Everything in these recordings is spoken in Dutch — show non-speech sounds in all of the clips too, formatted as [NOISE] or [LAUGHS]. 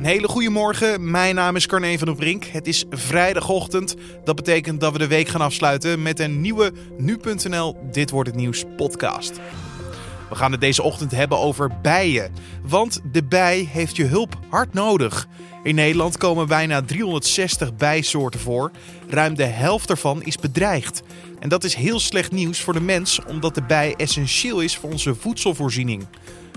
Een hele goede morgen. Mijn naam is Carne van der Brink. Het is vrijdagochtend. Dat betekent dat we de week gaan afsluiten met een nieuwe nu.nl Dit wordt het nieuws podcast. We gaan het deze ochtend hebben over bijen. Want de bij heeft je hulp hard nodig. In Nederland komen bijna 360 bijsoorten voor. Ruim de helft ervan is bedreigd. En dat is heel slecht nieuws voor de mens, omdat de bij essentieel is voor onze voedselvoorziening.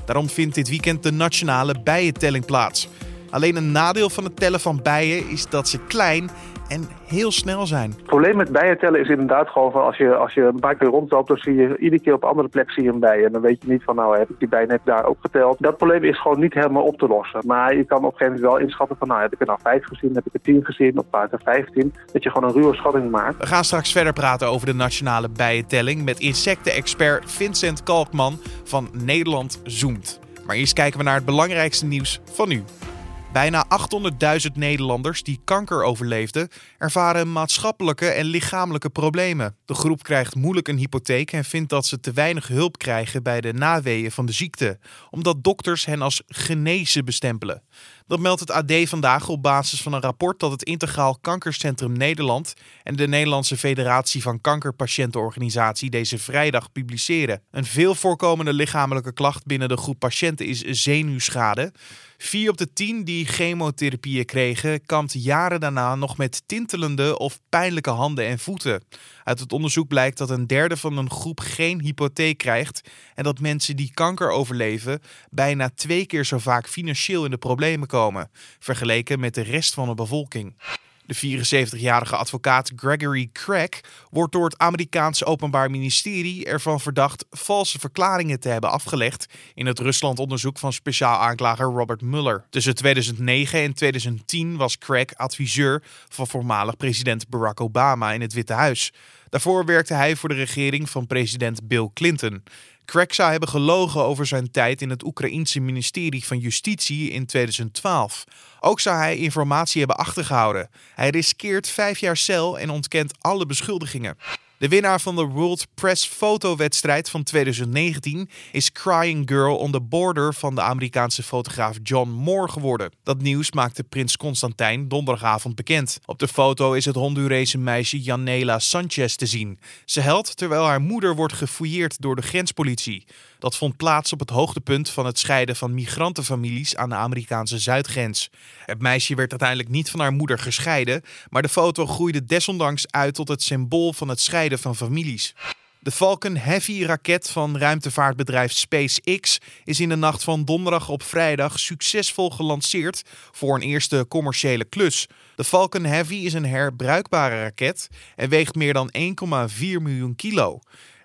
Daarom vindt dit weekend de nationale bijentelling plaats. Alleen een nadeel van het tellen van bijen is dat ze klein en heel snel zijn. Het probleem met bijen tellen is inderdaad gewoon van als je, als je een paar keer rondloopt, dan zie je iedere keer op een andere plek zie je een bij. En dan weet je niet van nou heb ik die bij net daar ook geteld. Dat probleem is gewoon niet helemaal op te lossen. Maar je kan op een gegeven moment wel inschatten van nou heb ik er nou vijf gezien, heb ik er tien gezien, of paar er vijftien. Dat je gewoon een ruwe schatting maakt. We gaan straks verder praten over de nationale bijentelling met insectenexpert Vincent Kalkman van Nederland Zoomt. Maar eerst kijken we naar het belangrijkste nieuws van nu. Bijna 800.000 Nederlanders die kanker overleefden, ervaren maatschappelijke en lichamelijke problemen. De groep krijgt moeilijk een hypotheek en vindt dat ze te weinig hulp krijgen bij de naweeën van de ziekte, omdat dokters hen als genezen bestempelen. Dat meldt het AD vandaag op basis van een rapport dat het Integraal Kankercentrum Nederland en de Nederlandse Federatie van Kankerpatiëntenorganisatie deze vrijdag publiceren. Een veel voorkomende lichamelijke klacht binnen de groep patiënten is zenuwschade. Vier op de tien die chemotherapieën kregen, kampt jaren daarna nog met tintelende of pijnlijke handen en voeten. Uit het onderzoek blijkt dat een derde van een groep geen hypotheek krijgt en dat mensen die kanker overleven bijna twee keer zo vaak financieel in de problemen vergeleken met de rest van de bevolking. De 74-jarige advocaat Gregory Craig wordt door het Amerikaanse Openbaar Ministerie ervan verdacht valse verklaringen te hebben afgelegd in het Rusland-onderzoek van speciaal aanklager Robert Mueller. Tussen 2009 en 2010 was Craig adviseur van voormalig president Barack Obama in het Witte Huis. Daarvoor werkte hij voor de regering van president Bill Clinton. Craig zou hebben gelogen over zijn tijd in het Oekraïense ministerie van Justitie in 2012. Ook zou hij informatie hebben achtergehouden. Hij riskeert vijf jaar cel en ontkent alle beschuldigingen. De winnaar van de World Press Fotowedstrijd van 2019 is Crying Girl on the Border van de Amerikaanse fotograaf John Moore geworden. Dat nieuws maakte prins Constantijn donderdagavond bekend. Op de foto is het Hondurese meisje Janela Sanchez te zien. Ze helpt terwijl haar moeder wordt gefouilleerd door de grenspolitie. Dat vond plaats op het hoogtepunt van het scheiden van migrantenfamilies aan de Amerikaanse zuidgrens. Het meisje werd uiteindelijk niet van haar moeder gescheiden, maar de foto groeide desondanks uit tot het symbool van het scheiden van families. De Falcon Heavy raket van ruimtevaartbedrijf SpaceX is in de nacht van donderdag op vrijdag succesvol gelanceerd voor een eerste commerciële klus. De Falcon Heavy is een herbruikbare raket en weegt meer dan 1,4 miljoen kilo.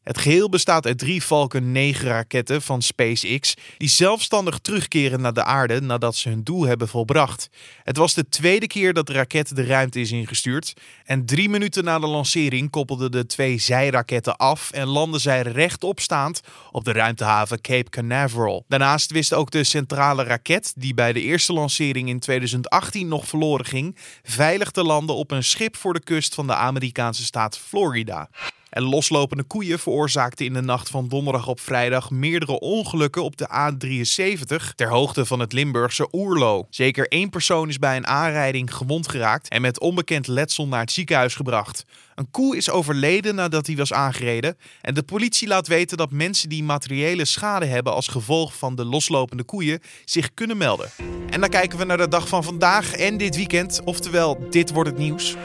Het geheel bestaat uit drie Falcon 9 raketten van SpaceX die zelfstandig terugkeren naar de aarde nadat ze hun doel hebben volbracht. Het was de tweede keer dat de raket de ruimte is ingestuurd en drie minuten na de lancering koppelden de twee zijraketten af en landden zij rechtopstaand op de ruimtehaven Cape Canaveral. Daarnaast wist ook de centrale raket, die bij de eerste lancering in 2018 nog verloren ging, veilig te landen op een schip voor de kust van de Amerikaanse staat Florida. En loslopende koeien veroorzaakten in de nacht van donderdag op vrijdag meerdere ongelukken op de A73 ter hoogte van het Limburgse Oerlo. Zeker één persoon is bij een aanrijding gewond geraakt en met onbekend letsel naar het ziekenhuis gebracht. Een koe is overleden nadat hij was aangereden en de politie laat weten dat mensen die materiële schade hebben als gevolg van de loslopende koeien zich kunnen melden. En dan kijken we naar de dag van vandaag en dit weekend, oftewel dit wordt het nieuws.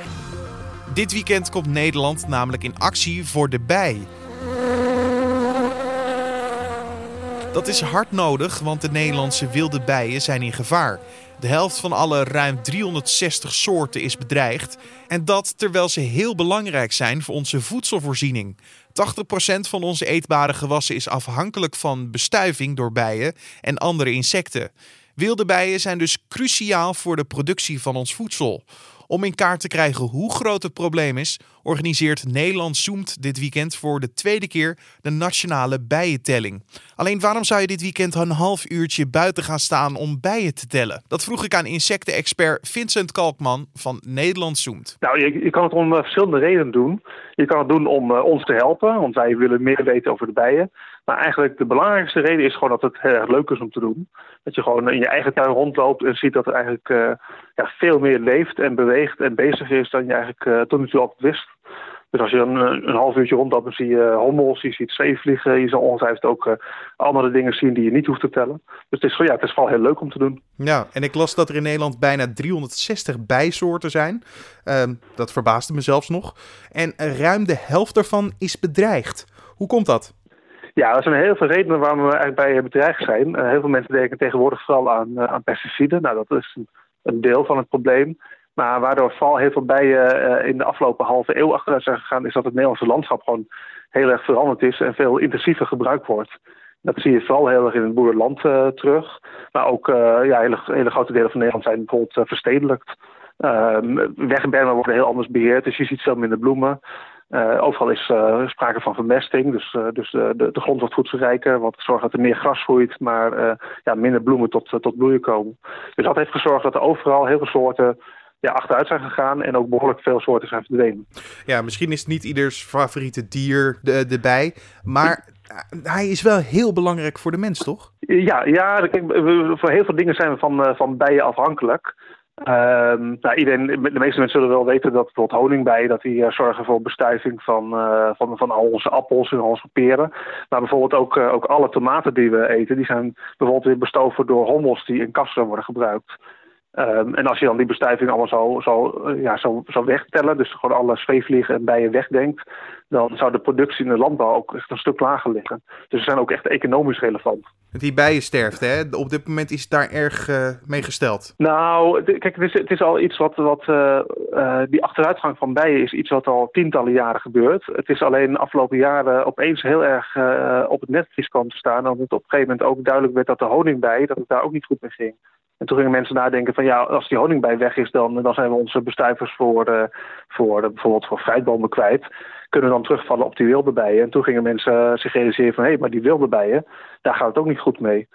Dit weekend komt Nederland namelijk in actie voor de bij. Dat is hard nodig, want de Nederlandse wilde bijen zijn in gevaar. De helft van alle ruim 360 soorten is bedreigd. En dat terwijl ze heel belangrijk zijn voor onze voedselvoorziening. 80% van onze eetbare gewassen is afhankelijk van bestuiving door bijen en andere insecten. Wilde bijen zijn dus cruciaal voor de productie van ons voedsel. Om in kaart te krijgen hoe groot het probleem is, organiseert Nederland Zoomt dit weekend voor de tweede keer de nationale bijentelling. Alleen waarom zou je dit weekend een half uurtje buiten gaan staan om bijen te tellen? Dat vroeg ik aan insectenexpert Vincent Kalkman van Nederland Zoomt. Nou, je, kan het om uh, verschillende redenen doen. Je kan het doen om uh, ons te helpen, want wij willen meer weten over de bijen. Maar eigenlijk de belangrijkste reden is gewoon dat het heel erg leuk is om te doen. Dat je gewoon in je eigen tuin rondloopt en ziet dat er eigenlijk ja, veel meer leeft en beweegt en bezig is dan je eigenlijk tot nu toe altijd wist. Dus als je een, een half uurtje rondloopt, dan zie je hommels, je ziet zeevliegen. Je zal ongetwijfeld ook uh, andere dingen zien die je niet hoeft te tellen. Dus het is, ja, het is vooral heel leuk om te doen. Ja, en ik las dat er in Nederland bijna 360 bijsoorten zijn. Uh, dat verbaasde me zelfs nog. En ruim de helft daarvan is bedreigd. Hoe komt dat? Ja, er zijn heel veel redenen waarom we eigenlijk bij bedreigd zijn. Uh, heel veel mensen denken tegenwoordig vooral aan, uh, aan pesticiden. Nou, dat is een, een deel van het probleem. Maar waardoor vooral heel veel bijen uh, in de afgelopen halve eeuw achteruit zijn gegaan, is dat het Nederlandse landschap gewoon heel erg veranderd is en veel intensiever gebruikt wordt. Dat zie je vooral heel erg in het boerenland terug. Maar ook ja, hele, hele grote delen van Nederland zijn bijvoorbeeld verstedelijkt. Ehm, wegbermen worden heel anders beheerd, dus je ziet veel minder bloemen. Overal is sprake van vermesting, dus, dus de, de, grond wordt voedselrijker, wat zorgt dat er meer gras groeit, maar ja, minder bloemen tot, tot bloeien komen. Dus dat heeft gezorgd dat er overal heel veel soorten ja, achteruit zijn gegaan en ook behoorlijk veel soorten zijn verdwenen. Ja, misschien is het niet ieders favoriete dier de, de bij, maar hij is wel heel belangrijk voor de mens, toch? Ja, ja kijk, voor heel veel dingen zijn we van, eh, van bijen afhankelijk. Uh, nou, iedereen, de meeste mensen zullen wel weten dat bijvoorbeeld honingbijen dat die, uh, zorgen voor bestuiving van, uh, van, van al onze appels en al onze peren. Maar bijvoorbeeld ook, ook alle tomaten die we eten, die zijn bijvoorbeeld weer bestoven door hommels die in kassen worden gebruikt. Um, en als je dan die bestuiving allemaal zo, zo, ja, zo, zo wegtellen, dus gewoon alle zweefvliegen en bijen wegdenkt, dan zou de productie in de landbouw ook echt een stuk lager liggen. Dus ze zijn ook echt economisch relevant. Die bijensterfte, hè? op dit moment is het daar erg uh, mee gesteld. Nou, kijk, het is, het is al iets wat. wat uh, uh, die achteruitgang van bijen is iets wat al tientallen jaren gebeurt. Het is alleen de afgelopen jaren opeens heel erg op het netvlies kwam te staan. Omdat het op een gegeven moment ook duidelijk werd dat de honingbij, dat het daar ook niet goed mee ging. En toen gingen mensen nadenken van ja, als die honingbij weg is, dan, dan zijn we onze bestuivers voor, uh, voor bijvoorbeeld voor fruitbomen kwijt. Kunnen we dan terugvallen op die wilde bijen. En toen gingen mensen zich realiseren van hé, hey, maar die wilde bijen, daar gaat het ook niet goed mee.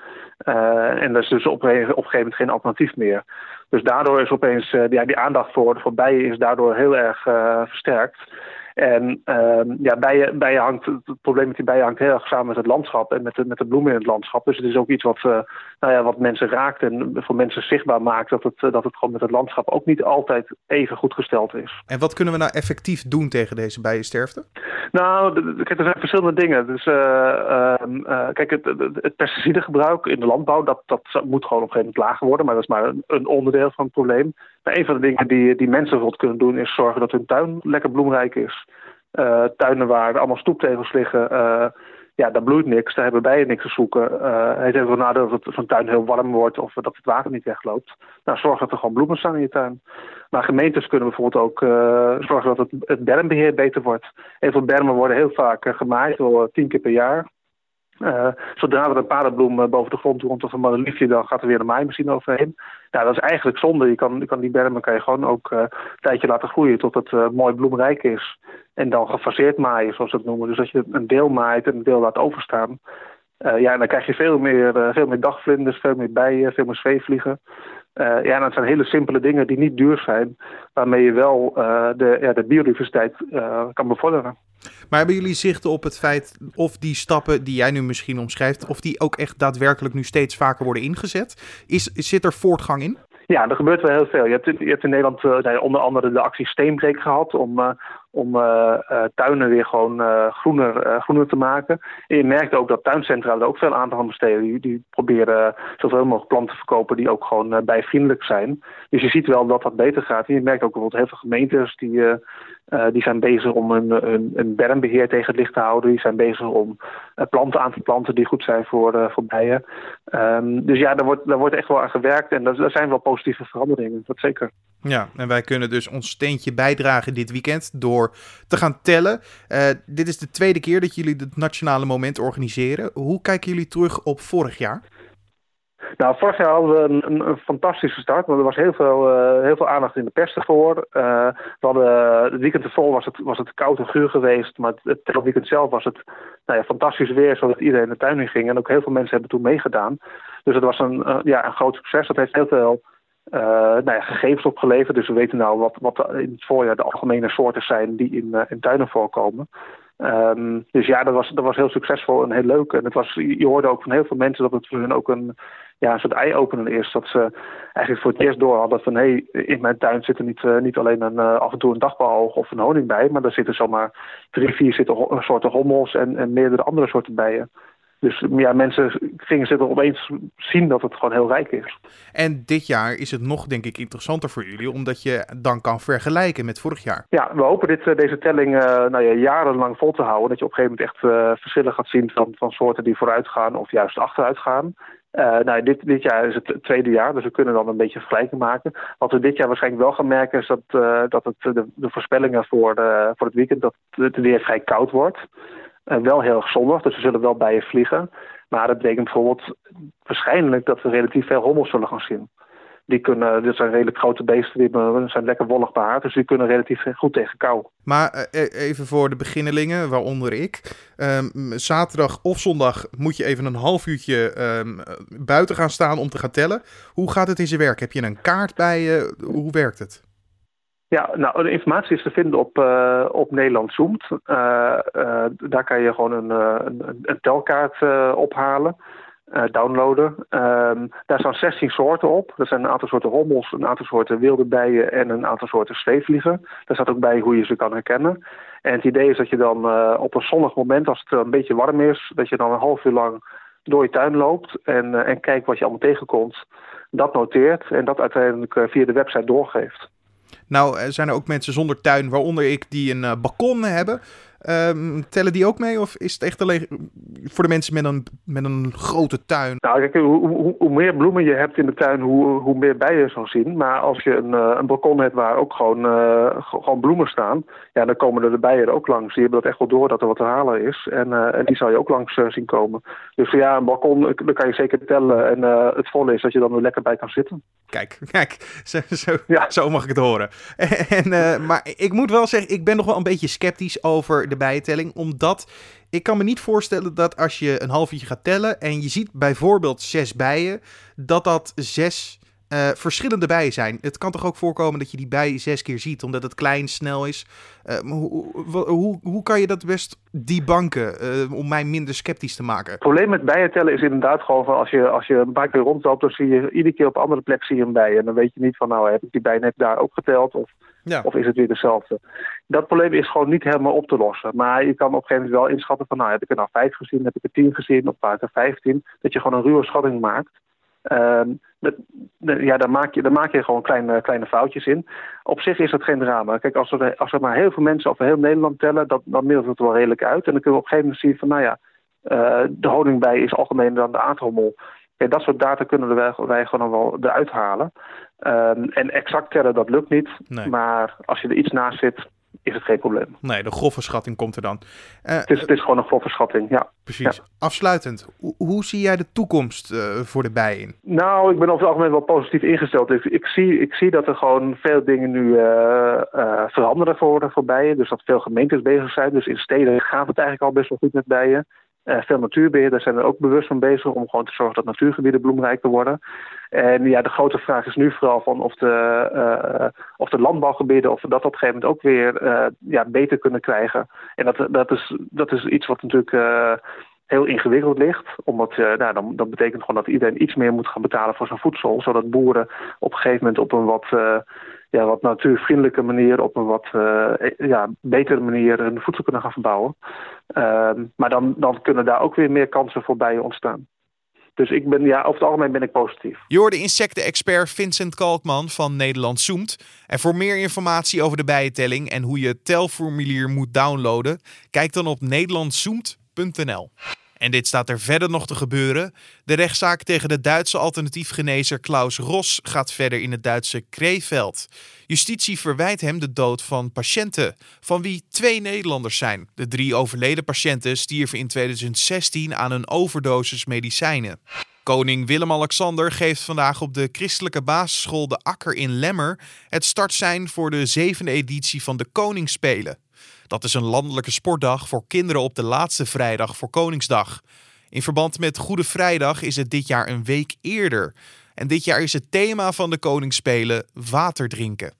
Uh, en dat is dus op, op een gegeven moment geen alternatief meer. Dus daardoor is opeens ja, die aandacht voor, voor bijen is daardoor heel erg versterkt. En uh, ja, bijen, bijen hangt, het probleem met die bijen hangt heel erg samen met het landschap en met de, met de bloemen in het landschap. Dus het is ook iets wat, uh, nou ja, wat mensen raakt en voor mensen zichtbaar maakt dat het, uh, dat het gewoon met het landschap ook niet altijd even goed gesteld is. En wat kunnen we nou effectief doen tegen deze bijensterfte? Nou, kijk, er zijn verschillende dingen. Dus ehm, kijk, het, het pesticidengebruik in de landbouw, dat, dat moet gewoon op een gegeven moment lager worden, maar dat is maar een, onderdeel van het probleem. Maar een van de dingen die, die mensen bijvoorbeeld kunnen doen is zorgen dat hun tuin lekker bloemrijk is. Uh, tuinen waar allemaal stoeptegels liggen, uh, ja, daar bloeit niks, daar hebben bijen niks te zoeken. Uh, het heeft wel nadeel dat zo'n tuin heel warm wordt of dat het water niet wegloopt. Nou, zorg dat er gewoon bloemen staan in je tuin. Maar gemeentes kunnen bijvoorbeeld ook zorgen dat het, het bermbeheer beter wordt. Heel veel bermen worden heel vaak gemaaid, wel tien keer per jaar. Zodra er een paardenbloem boven de grond komt of een madeliefje, dan gaat er weer een maaimachine overheen. Nou, dat is eigenlijk zonde. Je kan, je kan die bermen kan je gewoon ook een tijdje laten groeien tot het mooi bloemrijk is. En dan gefaseerd maaien, zoals we het noemen. Dus dat je een deel maait en een deel laat overstaan. ja, en dan krijg je veel meer, veel meer dagvlinders, veel meer bijen, veel meer zweefvliegen. Uh, ja, dat zijn hele simpele dingen die niet duur zijn, waarmee je wel uh, de, ja, de biodiversiteit uh, kan bevorderen. Maar hebben jullie zicht op het feit of die stappen die jij nu misschien omschrijft, of die ook echt daadwerkelijk nu steeds vaker worden ingezet? Is, zit er voortgang in? Ja, er gebeurt wel heel veel. Je hebt, je hebt in Nederland uh, onder andere de actie Steenbreek gehad om, om uh, tuinen weer gewoon groener, groener te maken. En je merkt ook dat tuincentra er ook veel aandacht aan besteden. Die, proberen zoveel mogelijk planten te verkopen die ook gewoon bijvriendelijk zijn. Dus je ziet wel dat dat beter gaat. En je merkt ook bijvoorbeeld heel veel gemeentes die, die zijn bezig om een, een, bermbeheer tegen het licht te houden. Die zijn bezig om planten aan te planten die goed zijn voor, voor bijen. Um, dus ja, daar wordt, daar wordt echt wel aan gewerkt en daar, zijn wel positieve veranderingen, dat zeker. Ja, en wij kunnen dus ons steentje bijdragen dit weekend door te gaan tellen. Uh, dit is de tweede keer dat jullie het nationale moment organiseren. Hoe kijken jullie terug op vorig jaar? Nou, vorig jaar hadden we een, fantastische start, want er was heel veel, uh, heel veel aandacht in de pers ervoor. Uh, we hadden, het weekend ervoor was het, was het koud en guur geweest, maar het, het weekend zelf was het nou ja, fantastisch weer, zodat iedereen de tuin in ging. En ook heel veel mensen hebben toen meegedaan. Dus het was een, ja, een groot succes. Dat heeft heel veel nou ja, gegevens opgeleverd. Dus we weten nou wat, wat in het voorjaar de algemene soorten zijn die in, in tuinen voorkomen. Ehm, dus ja, dat was, dat was heel succesvol en heel leuk. En het was, je hoorde ook van heel veel mensen dat het voor hun ook een, ja, soort eye-opener is. Dat ze eigenlijk voor het eerst door hadden van... hé, hey, in mijn tuin zit er niet, uh, niet alleen een, uh, af en toe een dagbouwoog of een honing bij... maar er zitten zomaar drie, vier zitten soorten hommels en, en meerdere andere soorten bijen. Dus ja, mensen gingen zich er opeens zien dat het gewoon heel rijk is. En dit jaar is het nog, denk ik, interessanter voor jullie, omdat je dan kan vergelijken met vorig jaar. Ja, we hopen dit, deze telling uh, nou ja, jarenlang vol te houden. Dat je op een gegeven moment echt uh, verschillen gaat zien van, van soorten die vooruit gaan of juist achteruit gaan. Uh, nou, dit, dit jaar is het tweede jaar, dus we kunnen dan een beetje vergelijking maken. Wat we dit jaar waarschijnlijk wel gaan merken is dat, dat het, de, de voorspellingen voor, de, voor het weekend dat het weer vrij koud wordt. Uh, wel heel erg dus we zullen wel bijen vliegen. Maar dat betekent bijvoorbeeld waarschijnlijk dat we relatief veel hommels zullen gaan zien. Die kunnen, dit zijn redelijk grote beesten, die zijn lekker wollig behaard, dus die kunnen relatief goed tegen kou. Maar even voor de beginnelingen, waaronder ik. Um, zaterdag of zondag moet je even een half uurtje um, buiten gaan staan om te gaan tellen. Hoe gaat het in zijn werk? Heb je een kaart bij je? Hoe werkt het? Ja, nou, de informatie is te vinden op, uh, op Nederland Zoomt. Uh, uh, daar kan je gewoon een, een, een telkaart ophalen. Downloaden. Um, daar staan 16 soorten op. Er zijn een aantal soorten hommels, een aantal soorten wilde bijen en een aantal soorten zweefvliegen. Daar staat ook bij hoe je ze kan herkennen. En het idee is dat je dan op een zonnig moment, als het een beetje warm is, dat je dan een half uur lang door je tuin loopt en, en kijkt wat je allemaal tegenkomt. Dat noteert en dat uiteindelijk via de website doorgeeft. Nou, zijn er ook mensen zonder tuin, waaronder ik, die een balkon hebben. Um, tellen die ook mee? Of is het echt alleen voor de mensen met een, met een grote tuin? Nou, kijk, hoe, hoe, hoe meer bloemen je hebt in de tuin, hoe, hoe meer bijen je zal zien. Maar als je een, uh, een balkon hebt waar ook gewoon, uh, gewoon bloemen staan, ja, dan komen er de bijen er ook langs. Die hebben dat echt wel door dat er wat te halen is. En, uh, en die zal je ook langs zien komen. Dus ja, een balkon, dan kan je zeker tellen. En het volle is dat je dan er lekker bij kan zitten. Kijk, [LAUGHS] kijk, zo, zo, ja. zo mag ik het horen. [LAUGHS] En, maar ik moet wel zeggen, ik ben nog wel een beetje sceptisch over de bijentelling. Omdat ik kan me niet voorstellen dat als je een half uurtje gaat tellen en je ziet bijvoorbeeld zes bijen, dat dat zes uh, verschillende bijen zijn. Het kan toch ook voorkomen dat je die bij zes keer ziet, omdat het klein, snel is. Uh, hoe, hoe, hoe kan je dat best debanken uh, om mij minder sceptisch te maken? Het probleem met bijen tellen is inderdaad gewoon van als je, als je een paar keer rondloopt, dan zie je iedere keer op een andere plek zie je een bij. En dan weet je niet van nou heb ik die bij net daar ook geteld of, ja. of is het weer dezelfde. Dat probleem is gewoon niet helemaal op te lossen. Maar je kan op een gegeven moment wel inschatten van nou heb ik er nou vijf gezien, heb ik er tien gezien of vaak er vijftien. Dat je gewoon een ruwe schatting maakt. Um, dat, ja, daar maak, je, daar maak je gewoon kleine, kleine foutjes in. Op zich is dat geen drama. Kijk, als er, als er maar heel veel mensen over heel Nederland tellen, dat, dan middelt het wel redelijk uit. En dan kunnen we op een gegeven moment zien van, nou ja, uh, de honingbij is algemener dan de aardhommel. Ja, dat soort data kunnen wij, wij gewoon wel eruit halen. Um, en exact tellen, dat lukt niet. Nee. Maar als je er iets naast zit, is het geen probleem. Nee, de grove schatting komt er dan. Uh, het, is, het is gewoon een grove schatting, ja. Precies. Ja. Afsluitend, hoe, hoe, zie jij de toekomst uh, voor de bijen? Nou, ik ben over het algemeen wel positief ingesteld. Ik, ik, zie, ik zie dat er gewoon veel dingen nu uh, veranderen voor, voor bijen. Dus dat veel gemeentes bezig zijn. Dus in steden gaat het eigenlijk al best wel goed met bijen. Uh, veel natuurbeheerders zijn er ook bewust van bezig om gewoon te zorgen dat natuurgebieden bloemrijker worden. En ja, de grote vraag is nu vooral van of de, uh, of de landbouwgebieden of dat op een gegeven moment ook weer uh, ja, beter kunnen krijgen. En dat, dat, is, dat is iets wat natuurlijk heel ingewikkeld ligt. Omdat nou, dan, dat betekent gewoon dat iedereen iets meer moet gaan betalen voor zijn voedsel. Zodat boeren op een gegeven moment op een wat ja, wat natuurvriendelijke manier, op een wat uh, ja, betere manier hun voedsel kunnen gaan verbouwen. Uh, maar dan, dan kunnen daar ook weer meer kansen voor bijen ontstaan. Dus ik ben, ja, over het algemeen ben ik positief. Je hoorde insectenexpert Vincent Kalkman van Nederland Zoomt. En voor meer informatie over de bijentelling en hoe je het telformulier moet downloaden, kijk dan op nederlandzoemt.nl. En dit staat er verder nog te gebeuren. De rechtszaak tegen de Duitse alternatiefgenezer Klaus Ros gaat verder in het Duitse Kreeveld. Justitie verwijt hem de dood van patiënten, van wie twee Nederlanders zijn. De drie overleden patiënten stierven in 2016 aan een overdosis medicijnen. Koning Willem-Alexander geeft vandaag op de christelijke basisschool De Akker in Lemmer het startsein voor de zevende editie van de Koningsspelen. Dat is een landelijke sportdag voor kinderen op de laatste vrijdag voor Koningsdag. In verband met Goede Vrijdag is het dit jaar een week eerder. En dit jaar is het thema van de Koningsspelen water drinken.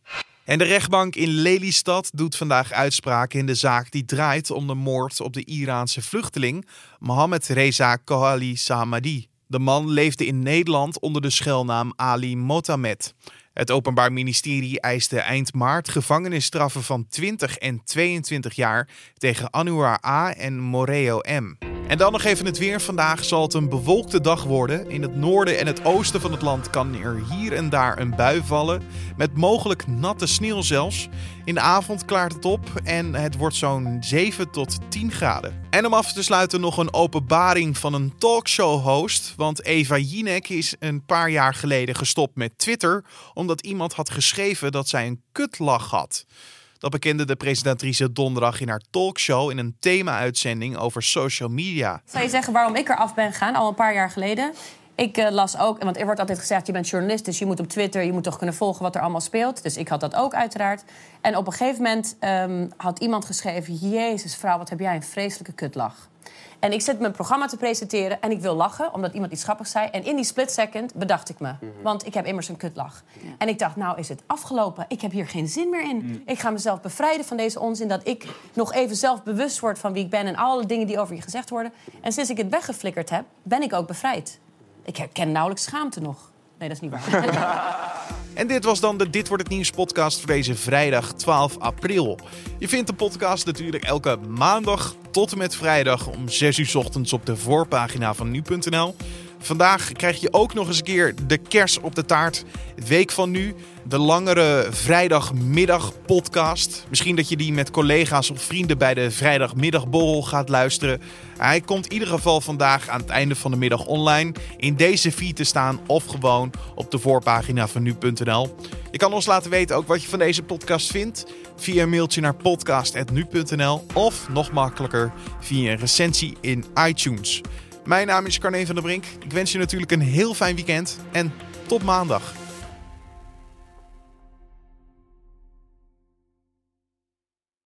En de rechtbank in Lelystad doet vandaag uitspraken in de zaak die draait om de moord op de Iraanse vluchteling Mohammed Reza Kohali Samadi. De man leefde in Nederland onder de schuilnaam Ali Motamed. Het Openbaar Ministerie eiste eind maart gevangenisstraffen van 20 en 22 jaar tegen Anouar A. en Moreo M. En dan nog even het weer. Vandaag zal het een bewolkte dag worden. In het noorden en het oosten van het land kan er hier en daar een bui vallen. Met mogelijk natte sneeuw zelfs. In de avond klaart het op en het wordt zo'n 7 tot 10 graden. En om af te sluiten nog een openbaring van een talkshow-host. Want Eva Jinek is een paar jaar geleden gestopt met Twitter. Omdat iemand had geschreven dat zij een kutlach had. Dat bekende de presentatrice donderdag in haar talkshow in een thema-uitzending over social media. Zal je zeggen waarom ik eraf ben gegaan, al een paar jaar geleden? Ik uh, las ook, want er wordt altijd gezegd: je bent journalist, dus je moet op Twitter, je moet toch kunnen volgen wat er allemaal speelt. Dus ik had dat ook uiteraard. En op een gegeven moment um, had iemand geschreven: Jezus, vrouw, wat heb jij een vreselijke kutlach. En ik zit mijn programma te presenteren en ik wil lachen, omdat iemand iets grappigs zei. En in die split second bedacht ik me, want ik heb immers een kutlach. En ik dacht, nou is het afgelopen. Ik heb hier geen zin meer in. Ik ga mezelf bevrijden van deze onzin, dat ik nog even zelf bewust word van wie ik ben en alle dingen die over je gezegd worden. En sinds ik het weggeflikkerd heb, ben ik ook bevrijd. Ik herken nauwelijks schaamte nog. Nee, dat is niet waar. [LAUGHS] [LAUGHS] En dit was dan de Dit wordt het nieuws podcast voor deze vrijdag 12 april. Je vindt de podcast natuurlijk elke maandag tot en met vrijdag om 6 uur ochtends op de voorpagina van nu.nl. Vandaag krijg je ook nog eens een keer de kers op de taart. Week van nu, de langere vrijdagmiddag podcast. Misschien dat je die met collega's of vrienden bij de vrijdagmiddagborrel gaat luisteren. Hij komt in ieder geval vandaag aan het einde van de middag online in deze feed te staan of gewoon op de voorpagina van nu.nl. Je kan ons laten weten ook wat je van deze podcast vindt via een mailtje naar podcast.nu.nl of nog makkelijker via een recensie in iTunes. Mijn naam is Carne van der Brink. Ik wens je natuurlijk een heel fijn weekend en tot maandag.